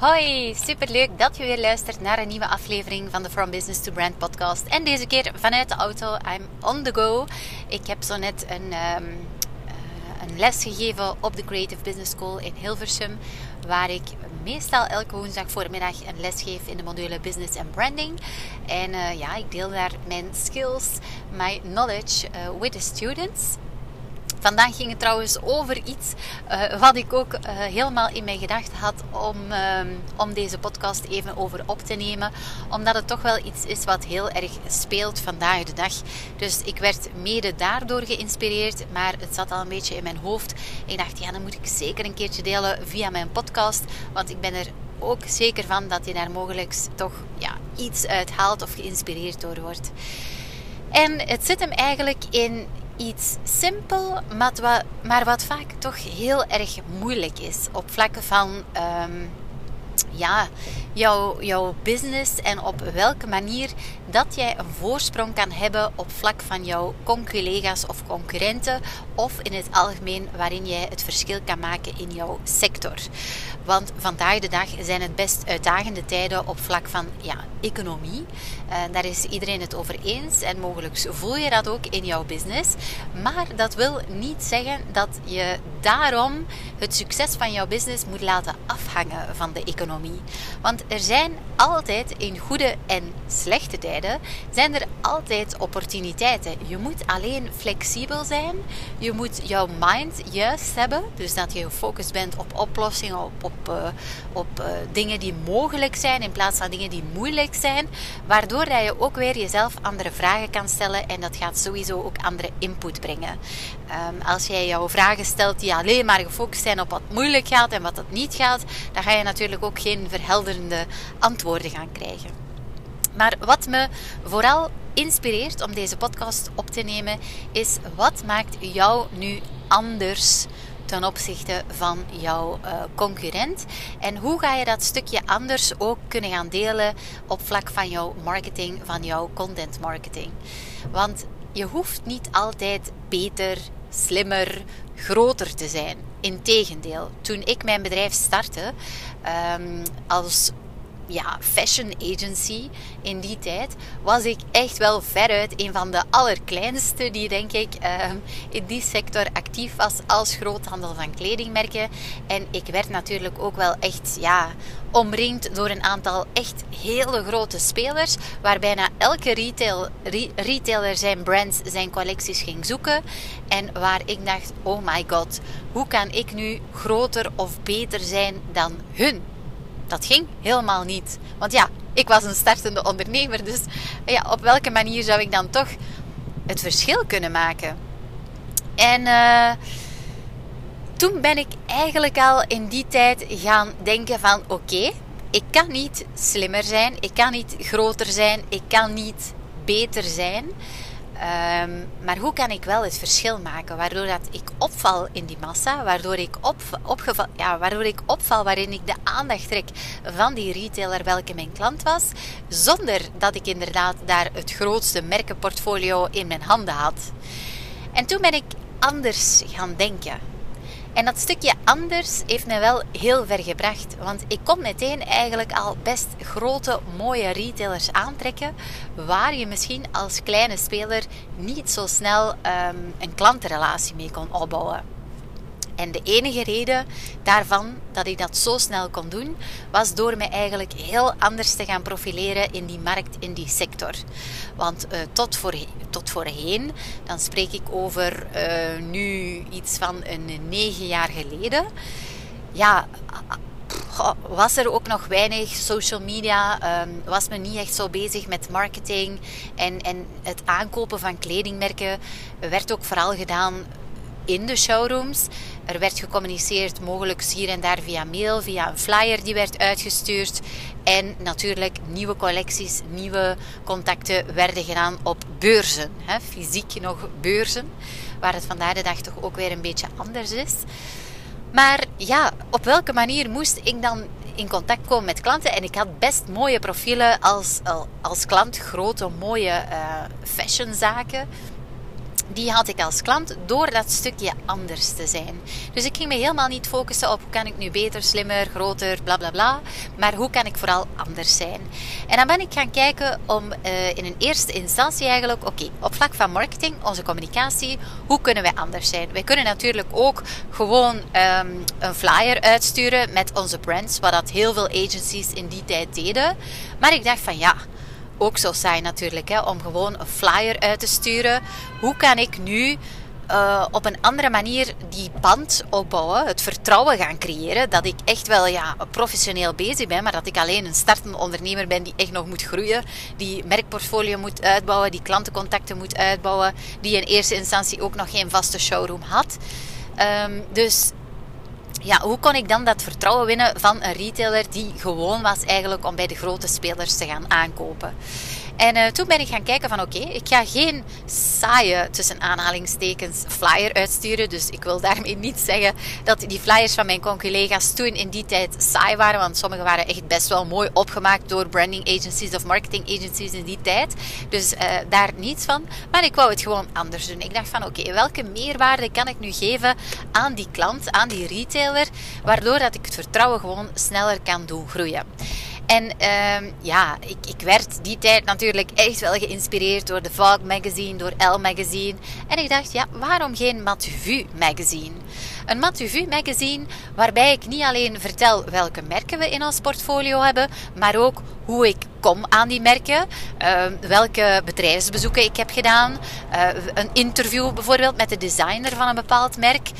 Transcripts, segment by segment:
Hoi, superleuk dat je weer luistert naar een nieuwe aflevering van de From Business to Brand podcast. En deze keer vanuit de auto, I'm on the go. Ik heb zo net een, um, een les gegeven op de Creative Business School in Hilversum, waar ik meestal elke woensdag voormiddag een les geef in de module Business and Branding. En uh, ja, ik deel daar mijn skills, my knowledge uh, with the students. Vandaag ging het trouwens over iets uh, wat ik ook uh, helemaal in mijn gedachten had om, uh, om deze podcast even over op te nemen. Omdat het toch wel iets is wat heel erg speelt vandaag de dag. Dus ik werd mede daardoor geïnspireerd, maar het zat al een beetje in mijn hoofd. Ik dacht, ja, dan moet ik zeker een keertje delen via mijn podcast. Want ik ben er ook zeker van dat je daar mogelijk toch ja, iets uit haalt of geïnspireerd door wordt. En het zit hem eigenlijk in iets simpel, maar wat, maar wat vaak toch heel erg moeilijk is op vlakken van um, ja, jouw, jouw business en op welke manier dat jij een voorsprong kan hebben op vlak van jouw conculega's of concurrenten of in het algemeen waarin jij het verschil kan maken in jouw sector. Want vandaag de dag zijn het best uitdagende tijden op vlak van ja, economie. Uh, daar is iedereen het over eens en mogelijk voel je dat ook in jouw business. Maar dat wil niet zeggen dat je daarom het succes van jouw business moet laten afhangen van de economie. Want er zijn altijd in goede en slechte tijden zijn er altijd opportuniteiten. Je moet alleen flexibel zijn. Je moet jouw mind juist hebben, dus dat je gefocust bent op oplossingen, op, op, uh, op uh, dingen die mogelijk zijn in plaats van dingen die moeilijk zijn, waardoor dat je ook weer jezelf andere vragen kan stellen en dat gaat sowieso ook andere input brengen. Um, als jij jouw vragen stelt die alleen maar gefocust zijn op wat moeilijk gaat en wat dat niet gaat, dan ga je natuurlijk ook geen verhelderende antwoorden gaan krijgen. Maar wat me vooral inspireert om deze podcast op te nemen, is wat maakt jou nu anders ten opzichte van jouw uh, concurrent? En hoe ga je dat stukje anders ook kunnen gaan delen op vlak van jouw marketing, van jouw content marketing? Want je hoeft niet altijd beter, slimmer, groter te zijn. Integendeel, toen ik mijn bedrijf startte um, als ja, fashion agency in die tijd, was ik echt wel veruit een van de allerkleinste die, denk ik, uh, in die sector actief was als groothandel van kledingmerken. En ik werd natuurlijk ook wel echt, ja, omringd door een aantal echt hele grote spelers, waar bijna elke retail, re, retailer zijn brands, zijn collecties ging zoeken. En waar ik dacht, oh my god, hoe kan ik nu groter of beter zijn dan hun? Dat ging helemaal niet. Want ja, ik was een startende ondernemer. Dus ja, op welke manier zou ik dan toch het verschil kunnen maken? En uh, toen ben ik eigenlijk al in die tijd gaan denken van oké, ik kan niet slimmer zijn, ik kan niet groter zijn, ik kan niet beter zijn. Um, maar hoe kan ik wel het verschil maken? Waardoor dat ik opval in die massa, waardoor ik, op, opgeval, ja, waardoor ik opval waarin ik de aandacht trek van die retailer welke mijn klant was, zonder dat ik inderdaad daar het grootste merkenportfolio in mijn handen had. En toen ben ik anders gaan denken. En dat stukje anders heeft mij wel heel ver gebracht. Want ik kon meteen eigenlijk al best grote, mooie retailers aantrekken. Waar je misschien als kleine speler niet zo snel um, een klantenrelatie mee kon opbouwen. En de enige reden daarvan dat ik dat zo snel kon doen, was door me eigenlijk heel anders te gaan profileren in die markt, in die sector. Want uh, tot, voor, tot voorheen, dan spreek ik over uh, nu iets van een negen jaar geleden. Ja, was er ook nog weinig social media. Ehm, was men niet echt zo bezig met marketing en, en het aankopen van kledingmerken. Werd ook vooral gedaan in de showrooms. Er werd gecommuniceerd, mogelijk hier en daar via mail, via een flyer die werd uitgestuurd. En natuurlijk nieuwe collecties, nieuwe contacten werden gedaan op beurzen. Hè, fysiek nog beurzen, waar het vandaag de dag toch ook weer een beetje anders is. Maar ja, op welke manier moest ik dan in contact komen met klanten? En ik had best mooie profielen als, als klant, grote mooie uh, fashionzaken die had ik als klant door dat stukje anders te zijn. Dus ik ging me helemaal niet focussen op hoe kan ik nu beter, slimmer, groter, bla bla bla. Maar hoe kan ik vooral anders zijn. En dan ben ik gaan kijken om uh, in een eerste instantie eigenlijk, oké, op vlak van marketing, onze communicatie, hoe kunnen wij anders zijn? Wij kunnen natuurlijk ook gewoon um, een flyer uitsturen met onze brands, wat dat heel veel agencies in die tijd deden. Maar ik dacht van ja ook zo saai natuurlijk, hè, om gewoon een flyer uit te sturen. Hoe kan ik nu uh, op een andere manier die band opbouwen, het vertrouwen gaan creëren. Dat ik echt wel ja, professioneel bezig ben, maar dat ik alleen een startende ondernemer ben die echt nog moet groeien. Die merkportfolio moet uitbouwen, die klantencontacten moet uitbouwen. Die in eerste instantie ook nog geen vaste showroom had. Um, dus ja, hoe kon ik dan dat vertrouwen winnen van een retailer die gewoon was eigenlijk om bij de grote spelers te gaan aankopen? En uh, toen ben ik gaan kijken van oké, ik ga geen saaie, tussen aanhalingstekens, flyer uitsturen. Dus ik wil daarmee niet zeggen dat die flyers van mijn collega's toen in die tijd saai waren. Want sommige waren echt best wel mooi opgemaakt door branding agencies of marketing agencies in die tijd. Dus uh, daar niets van. Maar ik wou het gewoon anders doen. Ik dacht van oké, welke meerwaarde kan ik nu geven aan die klant, aan die retailer, waardoor dat ik het vertrouwen gewoon sneller kan doen groeien. En uh, ja, ik, ik werd die tijd natuurlijk echt wel geïnspireerd door de Vogue magazine, door Elle magazine. En ik dacht, ja, waarom geen Matuvu magazine? Een Matuvu magazine waarbij ik niet alleen vertel welke merken we in ons portfolio hebben, maar ook hoe ik kom aan die merken, uh, welke bedrijfsbezoeken ik heb gedaan, uh, een interview bijvoorbeeld met de designer van een bepaald merk,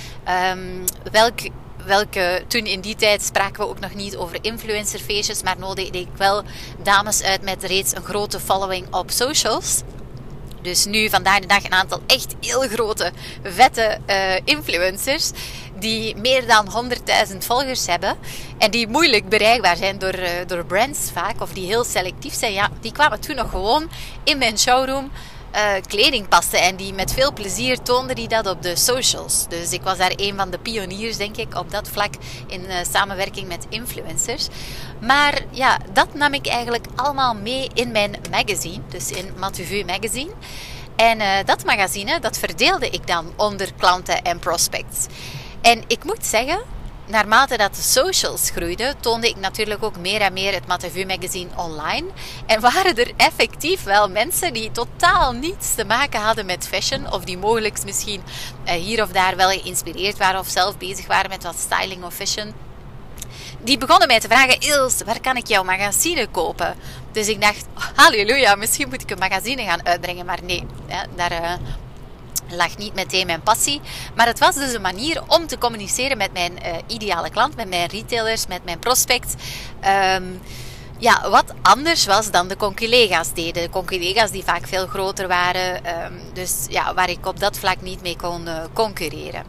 um, welk welke, toen in die tijd spraken we ook nog niet over influencerfeestjes, maar nodigde ik wel dames uit met reeds een grote following op socials. Dus nu vandaag de dag een aantal echt heel grote, vette uh, influencers. Die meer dan 100.000 volgers hebben. En die moeilijk bereikbaar zijn door, uh, door brands vaak. Of die heel selectief zijn. Ja, die kwamen toen nog gewoon in mijn showroom uh, kleding paste. En die met veel plezier toonde die dat op de socials. Dus ik was daar een van de pioniers, denk ik, op dat vlak in uh, samenwerking met influencers. Maar ja, dat nam ik eigenlijk allemaal mee in mijn magazine. Dus in Matuvu Magazine. En uh, dat magazine, dat verdeelde ik dan onder klanten en prospects. En ik moet zeggen, naarmate dat de socials groeiden, toonde ik natuurlijk ook meer en meer het Matevu magazine online. En waren er effectief wel mensen die totaal niets te maken hadden met fashion, of die mogelijk misschien eh, hier of daar wel geïnspireerd waren of zelf bezig waren met wat styling of fashion. Die begonnen mij te vragen: Ilse, waar kan ik jouw magazine kopen? Dus ik dacht: halleluja, misschien moet ik een magazine gaan uitbrengen. Maar nee, daar uh, lag niet meteen mijn passie. Maar het was dus een manier om te communiceren met mijn uh, ideale klant, met mijn retailers, met mijn prospects. Um, ja, wat anders was dan de conculega's deden. De conculega's die vaak veel groter waren. Um, dus ja, waar ik op dat vlak niet mee kon uh, concurreren.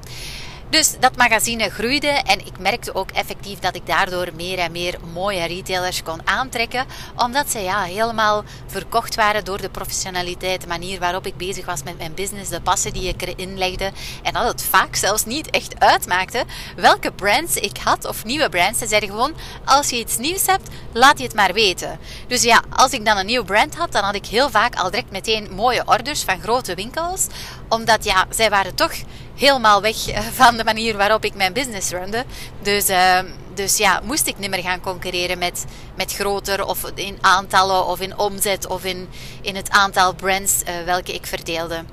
Dus dat magazine groeide en ik merkte ook effectief dat ik daardoor meer en meer mooie retailers kon aantrekken. Omdat ze ja, helemaal verkocht waren door de professionaliteit, de manier waarop ik bezig was met mijn business, de passen die ik erin legde. En dat het vaak zelfs niet echt uitmaakte welke brands ik had of nieuwe brands. Ze zeiden gewoon, als je iets nieuws hebt, laat je het maar weten. Dus ja, als ik dan een nieuw brand had, dan had ik heel vaak al direct meteen mooie orders van grote winkels. Omdat ja, zij waren toch helemaal weg eh, van de manier waarop ik mijn business runde. Dus, uh, dus ja, moest ik niet meer gaan concurreren met, met groter of in aantallen of in omzet of in, in het aantal brands uh, welke ik verdeelde.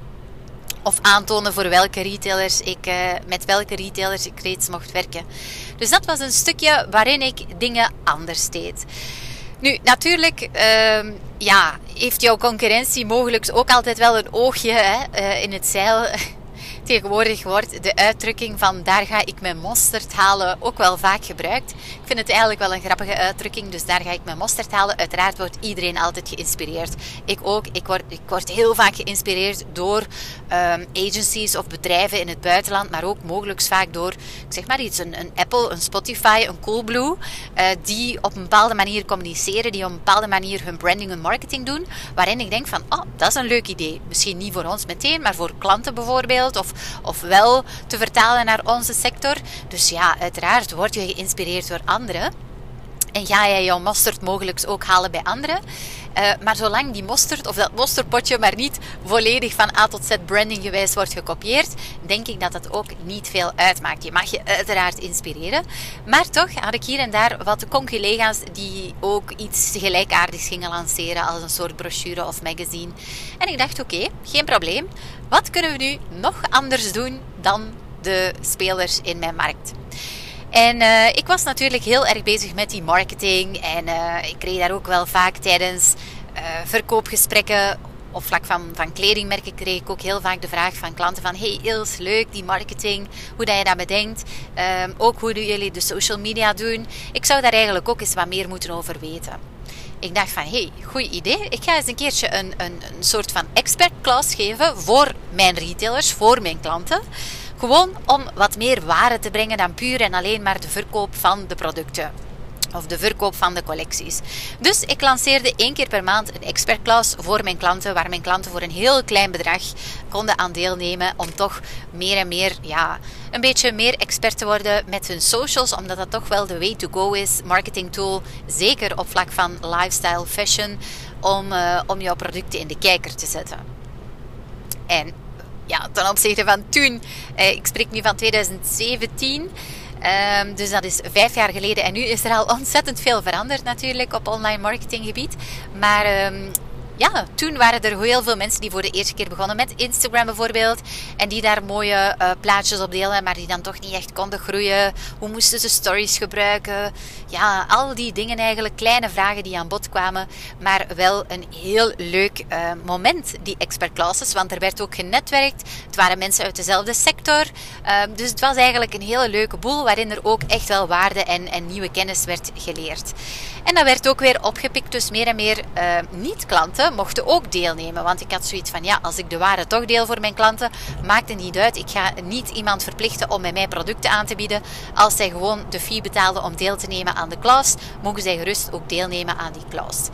Of aantonen voor welke retailers ik, uh, met welke retailers ik reeds mocht werken. Dus dat was een stukje waarin ik dingen anders deed. Nu, natuurlijk, uh, ja, heeft jouw concurrentie mogelijk ook altijd wel een oogje hè, in het zeil Tegenwoordig wordt de uitdrukking van daar ga ik mijn mosterd halen ook wel vaak gebruikt. Ik vind het eigenlijk wel een grappige uitdrukking, dus daar ga ik mijn mosterd halen. Uiteraard wordt iedereen altijd geïnspireerd. Ik ook. Ik word, ik word heel vaak geïnspireerd door um, agencies of bedrijven in het buitenland, maar ook mogelijk vaak door, ik zeg maar iets, een, een Apple, een Spotify, een Coolblue, uh, die op een bepaalde manier communiceren, die op een bepaalde manier hun branding en marketing doen, waarin ik denk van, oh, dat is een leuk idee. Misschien niet voor ons meteen, maar voor klanten bijvoorbeeld, of, of wel te vertalen naar onze sector. Dus ja, uiteraard word je geïnspireerd door anderen. En ga jij jouw mosterd mogelijk ook halen bij anderen. Uh, maar zolang die mosterd of dat mosterdpotje maar niet volledig van A tot Z branding gewijs wordt gekopieerd, denk ik dat dat ook niet veel uitmaakt. Je mag je uiteraard inspireren. Maar toch had ik hier en daar wat conculega's die ook iets gelijkaardigs gingen lanceren als een soort brochure of magazine. En ik dacht, oké, geen probleem. Wat kunnen we nu nog anders doen dan de spelers in mijn markt? En uh, ik was natuurlijk heel erg bezig met die marketing. En uh, ik kreeg daar ook wel vaak tijdens uh, verkoopgesprekken op vlak van, van kledingmerken kreeg ik ook heel vaak de vraag van klanten van hey Ils, leuk die marketing, hoe dat je dat bedenkt. Um, ook hoe jullie de social media doen. Ik zou daar eigenlijk ook eens wat meer moeten over weten. Ik dacht van, hey, goed idee. Ik ga eens een keertje een, een, een soort van expert class geven voor mijn retailers, voor mijn klanten. Gewoon om wat meer waarde te brengen dan puur en alleen maar de verkoop van de producten. Of de verkoop van de collecties. Dus ik lanceerde één keer per maand een expertclass voor mijn klanten, waar mijn klanten voor een heel klein bedrag konden aan deelnemen. Om toch meer en meer, ja, een beetje meer expert te worden met hun socials, omdat dat toch wel de way to go is. Marketing tool, zeker op vlak van lifestyle, fashion, om, uh, om jouw producten in de kijker te zetten. En ja, ten opzichte van toen, eh, ik spreek nu van 2017. Um, dus dat is vijf jaar geleden. En nu is er al ontzettend veel veranderd natuurlijk op online marketinggebied. Maar um, ja, toen waren er heel veel mensen die voor de eerste keer begonnen met Instagram bijvoorbeeld. En die daar mooie uh, plaatjes op delen, maar die dan toch niet echt konden groeien. Hoe moesten ze stories gebruiken? Ja, al die dingen eigenlijk. Kleine vragen die aan bod kwamen. Maar wel een heel leuk uh, moment, die expert classes. Want er werd ook genetwerkt. Het waren mensen uit dezelfde sector. Uh, dus het was eigenlijk een hele leuke boel waarin er ook echt wel waarde en, en nieuwe kennis werd geleerd. En dat werd ook weer opgepikt, dus meer en meer niet-klanten mochten ook deelnemen. Want ik had zoiets van, ja, als ik de waarde toch deel voor mijn klanten, maakt het niet uit. Ik ga niet iemand verplichten om bij mij producten aan te bieden. Als zij gewoon de fee betaalden om deel te nemen aan de klas, mogen zij gerust ook deelnemen aan die klas.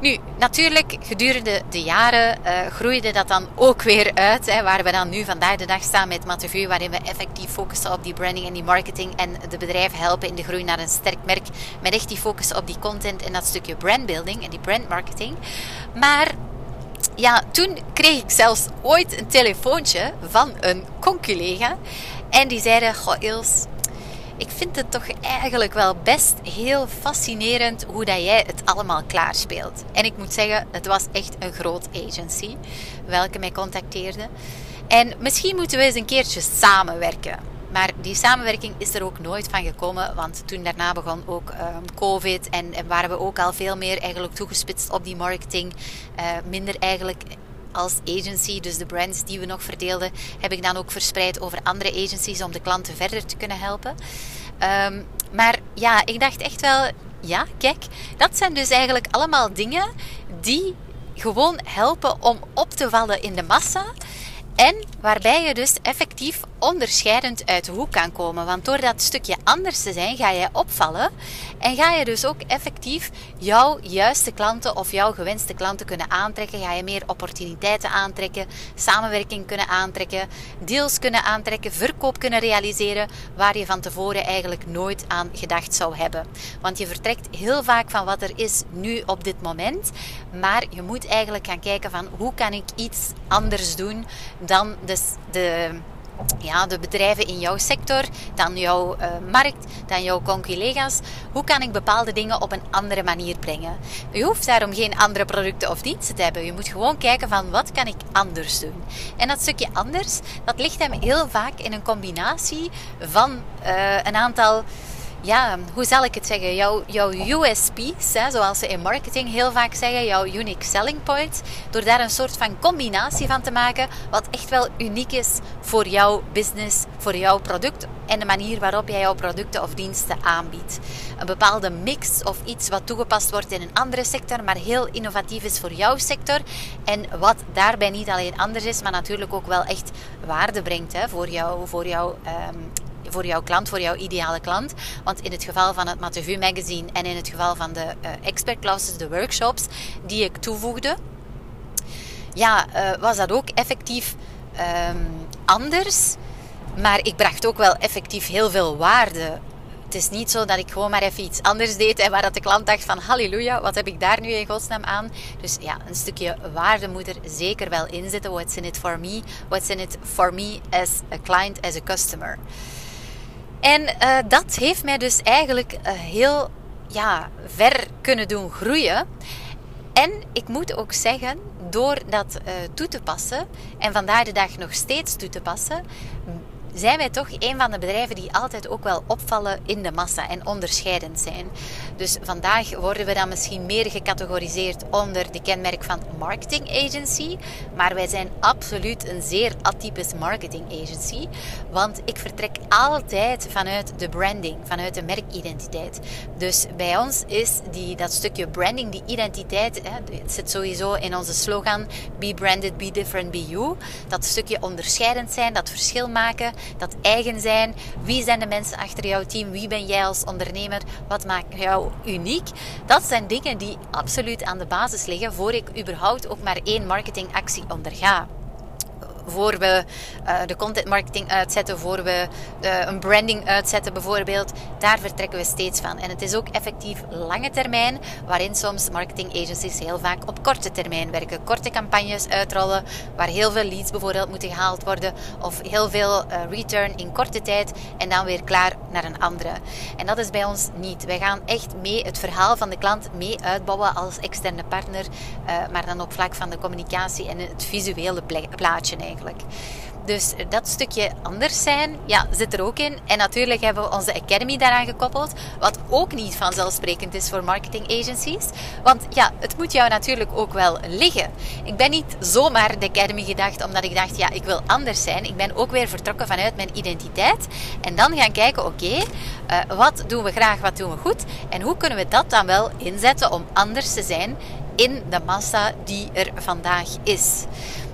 Nu, natuurlijk, gedurende de jaren uh, groeide dat dan ook weer uit. Hè, waar we dan nu vandaag de dag staan met Matevue, waarin we effectief focussen op die branding en die marketing en de bedrijven helpen in de groei naar een sterk merk. Met echt die focus op die content en dat stukje brandbuilding en die brandmarketing. Maar ja, toen kreeg ik zelfs ooit een telefoontje van een conculega. En die zeiden, goh ik vind het toch eigenlijk wel best heel fascinerend hoe dat jij het allemaal klaarspeelt. En ik moet zeggen, het was echt een groot agency welke mij contacteerde. En misschien moeten we eens een keertje samenwerken. Maar die samenwerking is er ook nooit van gekomen, want toen daarna begon ook um, COVID en, en, waren we ook al veel meer eigenlijk toegespitst op die marketing. Uh, minder eigenlijk als agency, dus de brands die we nog verdeelden, heb ik dan ook verspreid over andere agencies om de klanten verder te kunnen helpen. Um, maar ja, ik dacht echt wel, ja, kijk, dat zijn dus eigenlijk allemaal dingen die gewoon helpen om op te vallen in de massa. En waarbij je dus effectief onderscheidend uit de hoek kan komen. Want door dat stukje anders te zijn, ga je opvallen. En ga je dus ook effectief jouw juiste klanten of jouw gewenste klanten kunnen aantrekken. Ga je meer opportuniteiten aantrekken, samenwerking kunnen aantrekken, deals kunnen aantrekken, verkoop kunnen realiseren. Waar je van tevoren eigenlijk nooit aan gedacht zou hebben. Want je vertrekt heel vaak van wat er is nu op dit moment. Maar je moet eigenlijk gaan kijken van hoe kan ik iets anders doen dan de, de ja, de bedrijven in jouw sector, dan jouw uh, markt, dan jouw conculega's. Hoe kan ik bepaalde dingen op een andere manier brengen? Je hoeft daarom geen andere producten of diensten te hebben. Je moet gewoon kijken van wat kan ik anders doen. En dat stukje anders, dat ligt hem heel vaak in een combinatie van uh, een aantal ja, hoe zal ik het zeggen? Jouw, jouw USP's, hè, zoals ze in marketing heel vaak zeggen, jouw unique selling point. Door daar een soort van combinatie van te maken, wat echt wel uniek is voor jouw business, voor jouw product en de manier waarop jij jouw producten of diensten aanbiedt. Een bepaalde mix of iets wat toegepast wordt in een andere sector, maar heel innovatief is voor jouw sector. En wat daarbij niet alleen anders is, maar natuurlijk ook wel echt waarde brengt hè, voor, jou, voor jouw um, voor jouw klant, voor jouw ideale klant. Want in het geval van het Matevu magazine en in het geval van de uh, expert classes, de workshops die ik toevoegde, ja, uh, was dat ook effectief um, anders. Maar ik bracht ook wel effectief heel veel waarde. Het is niet zo dat ik gewoon maar even iets anders deed en waar dat de klant dacht van halleluja, wat heb ik daar nu in godsnaam aan? Dus ja, een stukje waarde moet er zeker wel in zitten. What's in it for me? What's in it for me as a client, as a customer? En uh, dat heeft mij dus eigenlijk uh, heel ja, ver kunnen doen groeien. En ik moet ook zeggen, door dat uh, toe te passen, en vandaag de dag nog steeds toe te passen, zijn wij toch een van de bedrijven die altijd ook wel opvallen in de massa en onderscheidend zijn. Dus vandaag worden we dan misschien meer gecategoriseerd onder de kenmerk van marketing agency, maar wij zijn absoluut een zeer atypisch marketing agency, want ik vertrek altijd vanuit de branding, vanuit de merkidentiteit. Dus bij ons is die, dat stukje branding, die identiteit, hè, het zit sowieso in onze slogan Be branded, be different, be you. Dat stukje onderscheidend zijn, dat verschil maken, dat eigen zijn. Wie zijn de mensen achter jouw team? Wie ben jij als ondernemer? Wat maakt jou uniek? Dat zijn dingen die absoluut aan de basis liggen voor ik überhaupt ook maar één marketingactie onderga voor we uh, de content marketing uitzetten, voor we uh, een branding uitzetten bijvoorbeeld. Daar vertrekken we steeds van. En het is ook effectief lange termijn, waarin soms marketing agencies heel vaak op korte termijn werken. Korte campagnes uitrollen, waar heel veel leads bijvoorbeeld moeten gehaald worden, of heel veel uh, return in korte tijd en dan weer klaar naar een andere. En dat is bij ons niet. Wij gaan echt mee het verhaal van de klant mee uitbouwen als externe partner, maar dan op vlak van de communicatie en het visuele plaatje eigenlijk. Dus dat stukje anders zijn, ja, zit er ook in. En natuurlijk hebben we onze Academy daaraan gekoppeld. Wat ook niet vanzelfsprekend is voor marketing agencies. Want ja, het moet jou natuurlijk ook wel liggen. Ik ben niet zomaar de Academy gedacht omdat ik dacht, ja, ik wil anders zijn. Ik ben ook weer vertrokken vanuit mijn identiteit. En dan gaan kijken, oké, uh, wat doen we graag, wat doen we goed? En hoe kunnen we dat dan wel inzetten om anders te zijn in de massa die er vandaag is?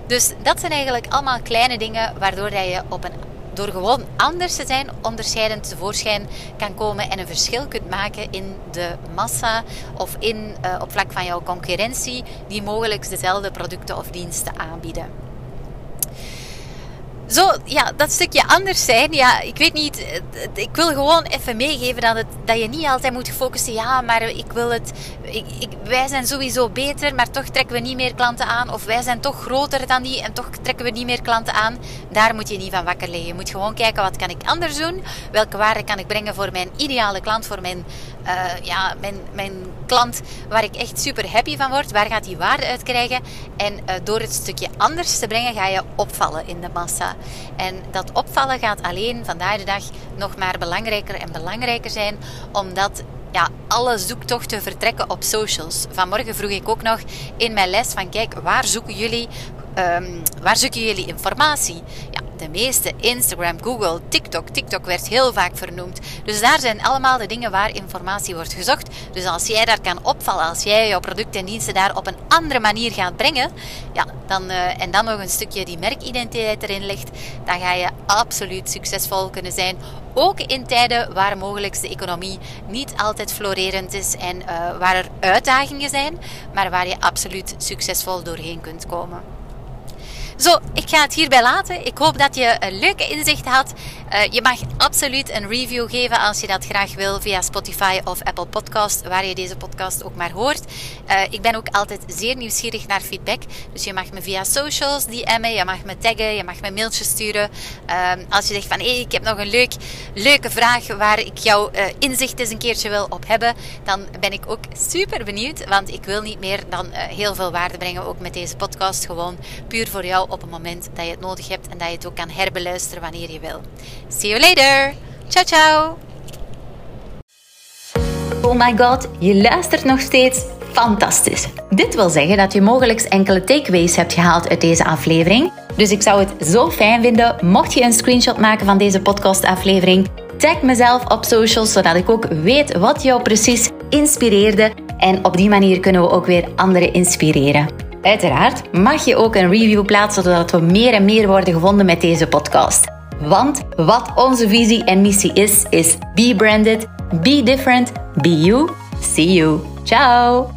Dus dat zijn eigenlijk allemaal kleine dingen waardoor je op een door gewoon anders te zijn, onderscheidend tevoorschijn kan komen en een verschil kunt maken in de massa of in, uh, op vlak van jouw concurrentie die mogelijk dezelfde producten of diensten aanbieden zo, ja, dat stukje anders zijn. Ja, ik weet niet. Ik wil gewoon even meegeven dat, het, dat je niet altijd moet focussen. Ja, maar ik wil het. Ik, wij zijn sowieso beter, maar toch trekken we niet meer klanten aan. Of wij zijn toch groter dan die en toch trekken we niet meer klanten aan. Daar moet je niet van wakker liggen. Je moet gewoon kijken wat kan ik anders doen. Welke waarde kan ik brengen voor mijn ideale klant, voor mijn, uh, ja, mijn, mijn klant waar ik echt super happy van word. Waar gaat die waarde uit krijgen? En uh, door het stukje anders te brengen, ga je opvallen in de massa. En dat opvallen gaat alleen vandaag de dag nog maar belangrijker en belangrijker zijn, omdat ja, alle zoektochten vertrekken op socials. Vanmorgen vroeg ik ook nog in mijn les van kijk, waar zoeken jullie, um, waar zoeken jullie informatie? De meeste Instagram, Google, TikTok. TikTok werd heel vaak vernoemd. Dus daar zijn allemaal de dingen waar informatie wordt gezocht. Dus als jij daar kan opvallen, als jij jouw producten en diensten daar op een andere manier gaat brengen, ja, dan, uh, en dan nog een stukje die merkidentiteit erin ligt, dan ga je absoluut succesvol kunnen zijn. Ook in tijden waar mogelijk de economie niet altijd florerend is en uh, waar er uitdagingen zijn, maar waar je absoluut succesvol doorheen kunt komen. Zo, ik ga het hierbij laten. Ik hoop dat je een leuke inzicht had. Uh, je mag absoluut een review geven als je dat graag wil via Spotify of Apple Podcast, waar je deze podcast ook maar hoort. Uh, ik ben ook altijd zeer nieuwsgierig naar feedback. Dus je mag me via socials DM'en, je mag me taggen, je mag me mailtjes sturen. Uh, als je zegt van hé, hey, ik heb nog een leuk, leuke vraag waar ik jouw uh, inzicht eens een keertje wil op hebben, dan ben ik ook super benieuwd. Want ik wil niet meer dan heel veel waarde brengen, ook met deze podcast. Gewoon puur voor op het moment dat je het nodig hebt en dat je het ook kan herbeluisteren wanneer je wil. See you later! Ciao, ciao! Oh my god, je luistert nog steeds. Fantastisch. Dit wil zeggen dat je mogelijk enkele takeaways hebt gehaald uit deze aflevering. Dus ik zou het zo fijn vinden mocht je een screenshot maken van deze podcastaflevering. Tag mezelf op socials zodat ik ook weet wat jou precies inspireerde. En op die manier kunnen we ook weer anderen inspireren. Uiteraard mag je ook een review plaatsen zodat we meer en meer worden gevonden met deze podcast. Want wat onze visie en missie is, is be branded, be different, be you. See you. Ciao!